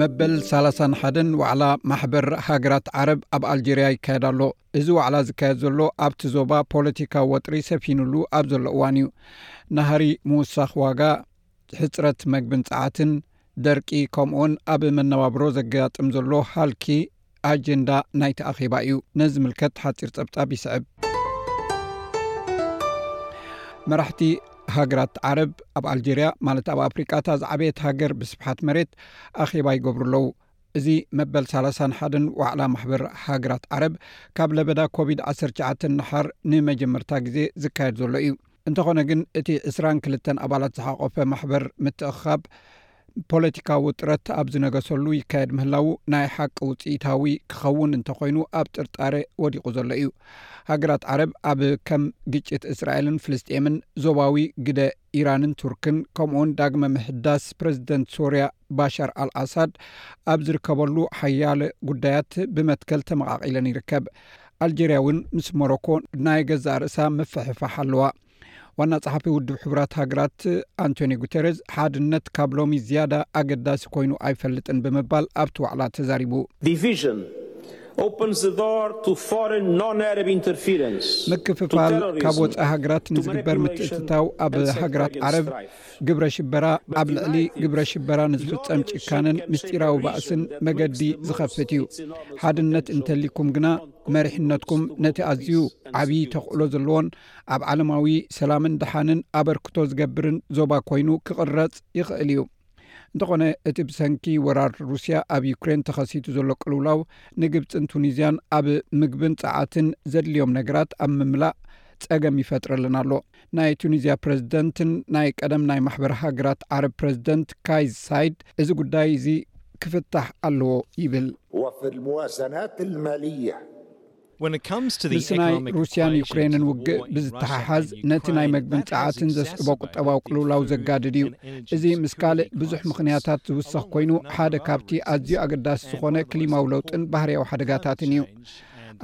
መበል ሳላሳን ሓደን ዋዕላ ማሕበር ሃገራት ዓረብ ኣብ ኣልጀርያ ይካየድ ኣሎ እዚ ዋዕላ ዝካየድ ዘሎ ኣብቲ ዞባ ፖለቲካዊ ወጥሪ ሰፊኑሉ ኣብ ዘሎ እዋን እዩ ናሃሪ ምውሳኽ ዋጋ ሕፅረት መግብን ፀዓትን፣ ደርቂ ከምኡውን ኣብ መነባብሮ ዘገጣጥም ዘሎ ሃልኪ ኣጀንዳ ናይቲ ኣኼባ እዩ። ነዚ ዝምልከት ሓፂር ፀብፃብ ይስዕብ። መራሕቲ ሃገራት ዓረብ ኣብ ኣልጀርያ ማለት ኣብ ኣፍሪቃ እታ ዝዓበየት ሃገር ብስፍሓት መሬት ኣኼባ ይገብሩ ኣለዉ። እዚ መበል ሳላሳን ሓደን ዋዕላ ማሕበር ሃገራት ዓረብ ካብ ለበዳ ኮቪድ ዓሰርተ ትሽዓተ ንደሓር ንመጀመርታ ግዜ ዝካየድ ዘሎ እዩ። እንተኾነ ግን እቲ ዕስራን ክልተን ኣባላት ዝሓቖፈ ማሕበር ምትእኽኻብ ፖለቲካዊ ውጥረት ኣብ ዝነገሰሉ ይካየድ ምህላዉ ናይ ሓቂ ውፅኢታዊ ክኸውን እንተኾይኑ ኣብ ጥርጣረ ወዲቑ ዘሎ እዩ ሃገራት ዓረብ ኣብ ከም ግጭት እስራኤልን ፍልስጤምን ዞባዊ ግደ ኢራንን ቱርክን ከምኡውን ዳግመ ምሕዳስ ፕረዚደንት ሶርያ ባሻር ኣልኣሳድ ኣብ ዝርከበሉ ሓያለ ጉዳያት ብመትከል ተመቓቒለን ይርከብ ኣልጀርያ እውን ምስ ሞሮኮ ናይ ገዛእ ርእሳ ምፍሕፋሕ ኣለዋ ዋና ፀሓፊ ውድብ ሕቡራት ሃገራት ኣንቶኒ ጉተረዝ ሓድነት ካብ ሎሚ ዝያዳ ኣገዳሲ ኮይኑ ኣይፈልጥን ብምባል ኣብቲ ዋዕላ ተዛሪቡ ምክፍፋል ካብ ወፃኢ ሃገራት ንዝግበር ምትእትታው ኣብ ሃገራት ዓረብ ግብረ ሽበራ ኣብ ልዕሊ ግብረ ሽበራ ንዝፍፀም ጭካነን ምስጢራዊ ባእስን መገዲ ዝኸፍት እዩ ሓድነት እንተሊኩም ግና መሪሕነትኩም ነቲ ኣዝዩ ዓብዪ ተኽእሎ ዘለዎን ኣብ ዓለማዊ ሰላምን ድሓንን ኣበርክቶ ዝገብርን ዞባ ኮይኑ ክቕረፅ ይኽእል እዩ እንተኾነ እቲ ብሰንኪ ወራር ሩስያ ኣብ ዩክሬን ተኸሲቱ ዘሎ ቅልውላው ንግብፅን ቱኒዝያን ኣብ ምግብን ፀዓትን ዘድልዮም ነገራት ኣብ ምምላእ ፀገም ይፈጥረልና ኣሎ ናይ ቱኒዝያ ፕረዚደንትን ናይ ቀደም ናይ ማሕበር ሃገራት ዓረብ ፕረዚደንት ካይዝ ሳይድ እዚ ጉዳይ እዚ ክፍታሕ ኣለዎ ይብል። ምስ ናይ ሩስያን ዩክሬንን ውግእ ብዝተሓሓዝ ነቲ ናይ መግብን ጸዓትን ዘስዕቦ ቁጠባዊ ቅልውላው ዘጋድድ እዩ። እዚ ምስ ካልእ ብዙሕ ምኽንያታት ዝውሰኽ ኮይኑ ሓደ ካብቲ ኣዝዩ ኣገዳሲ ዝኾነ ክሊማዊ ለውጥን ባህርያዊ ሓደጋታትን እዩ።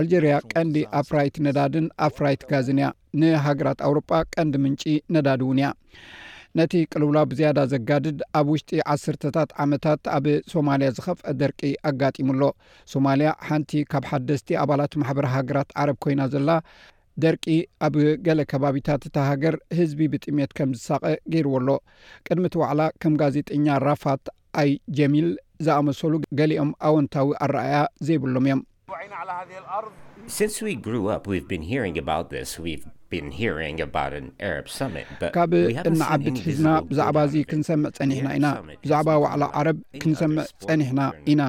ኣልጀርያ ቀንዲ ኣፍራይት ነዳድን ኣፍራይት ጋዝን እያ። ንሃገራት ኣውሮጳ ቀንዲ ምንጪ ነዳዲ እውን እያ። ነቲ ቅልውላው ብዝያዳ ዘጋድድ ኣብ ውሽጢ ዓስርተታት ዓመታት ኣብ ሶማልያ ዝኸፍአ ደርቂ ኣጋጢሙ ኣሎ። ሶማልያ ሓንቲ ካብ ሓደስቲ ኣባላት ማሕበር ሃገራት ዓረብ ኮይና ዘላ ደርቂ ኣብ ገለ ከባቢታት እታ ሃገር ህዝቢ ብጥሜት ከም ዝሳቐ ገይርዎ ኣሎ። ቅድሚ እቲ ዋዕላ ከም ጋዜጠኛ ራፋት ኣይ ጀሚል ዝኣመሰሉ ገሊኦም ኣወንታዊ ኣረኣእያ ዘይብሎም እዮም። ካብ እንዓቢ ኣትሒዝና ብዛዕባ እዚ ክንሰምዕ ጸኒሕና ኢና። ብዛዕባ ዋዕላ ዓረብ ክንሰምዕ ጸኒሕና ኢና፣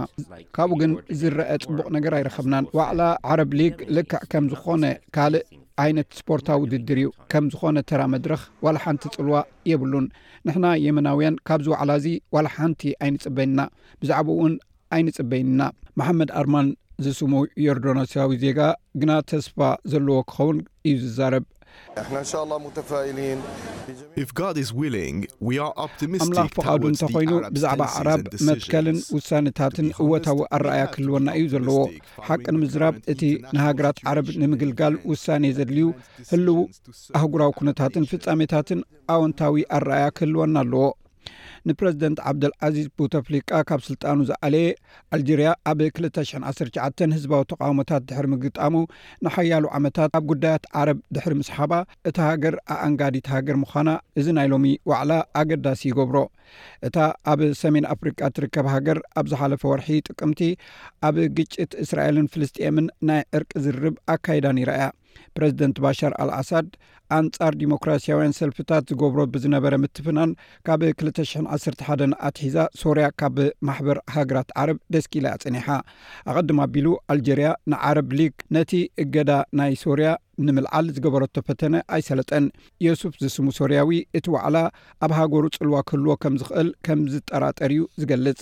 ካብኡ ግን ዝረኣ ጽቡቕ ነገር ኣይረኸብናን። ዋዕላ ዓረብ ሊግ ልክዕ ከም ዝዀነ ካልእ ዓይነት ስፖርታዊ ውድድር እዩ። ከም ዝዀነ ተራ መድረኽ ዋላ ሓንቲ ጽልዋ የብሉን። ንሕና የመናውያን ካብዚ ዋዕላ እዚ ዋላ ሓንቲ ኣይንጽበይን ኢና፣ ብዛዕባኡውን ኣይንጽበይን ኢና። መሓመድ ኣርማን ዝስሙ ዮርዳኖሳዊ ዜጋ ግና ተስፋ ዘለዎ ክኸውን እዩ ዝዛረብ። ኣምላኽ ፍቓዱ እንተ ዀይኑ፣ ብዛዕባ ኣዕራብ መትከልን ውሳነታትን እወታዊ ኣረኣእያ ክህልወና እዩ ዘለዎ። ሓቂ ንምዝራብ፣ እቲ ንሃገራት ዓረብ ንምግልጋል ውሳኔ ዘድልዩ ህሉው ኣህጉራዊ ኵነታትን ፍጻሜታትን፣ ኣወንታዊ ኣረኣያ ክህልወና ኣለዎ። ንፕረዚደንት ዓብደልዓዚዝ ቡተፍሊቃ ካብ ስልጣኑ ዝኣለየ ኣልጀርያ ኣብ 20019 ህዝባዊ ተቓውሞታት ድሕሪ ምግጣሙ ንሓያሉ ዓመታት ኣብ ጉዳያት ዓረብ ድሕሪ ምስሓባ እታ ሃገር ኣኣንጋዲት ሃገር ምዃና እዚ ናይ ሎሚ ዋዕላ ኣገዳሲ ይገብሮ። እታ ኣብ ሰሜን ኣፍሪቃ ትርከብ ሃገር ኣብ ዝሓለፈ ወርሒ ጥቅምቲ ኣብ ግጭት እስራኤልን ፍልስጥኤምን ናይ ዕርቂ ዝርርብ ኣካይዳ ነይራ እያ። ፕረዚደንት ባሻር ኣልኣሳድ ኣንጻር ዲሞክራስያውያን ሰልፍታት ዝገብሮ ብዝነበረ ምትፍናን ካብ 211 ኣትሒዛ ሶርያ ካብ ማሕበር ሃገራት ዓረብ ደስኪላ እያ ጸኒሓ ኣቐድም ኣቢሉ ኣልጀርያ ንዓረብ ሊግ ነቲ እገዳ ናይ ሶርያ ንምልዓል ዝገበረቶ ፈተነ ኣይሰለጠን የሱፍ ዝስሙ ሶርያዊ እቲ ዋዕላ ኣብ ሃገሩ ጽልዋ ክህልዎ ከም ዝኽእል ከም ዝጠራጠር እዩ ዝገልጽ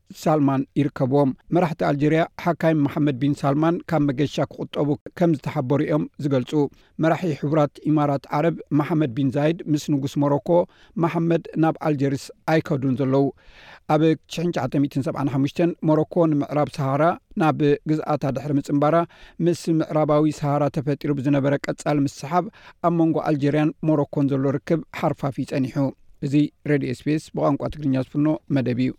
ሳልማን ይርከብዎም። መራሕቲ ኣልጀርያ ሓካይም መሓመድ ቢን ሳልማን ካብ መገሻ ክቑጠቡ ከም ዝተሓበሩ እዮም ዝገልጹ። መራሒ ሕቡራት ኢማራት ዓረብ መሓመድ ቢን ዛይድ ምስ ንጉስ ሞሮኮ መሓመድ ናብ ኣልጀርስ ኣይከዱን ዘለዉ። ኣብ ሽሕን ትሽዓተ ሚእትን ሰብዓን ሓሙሽተን ሞሮኮ ንምዕራብ ሰሃራ ናብ ግዝኣታ ድሕሪ ምጽንባራ ምስ ምዕራባዊ ሰሃራ ተፈጢሩ ብዝነበረ ቀጻሊ ምስሕሓብ ኣብ መንጎ ኣልጀርያን ሞሮኮን ዘሎ ርክብ ሓርፋፊ ጸኒሑ። እዚ ሬድዮ ኤስቢኤስ ብቋንቋ ትግርኛ ዝፍኖ መደብ እዩ።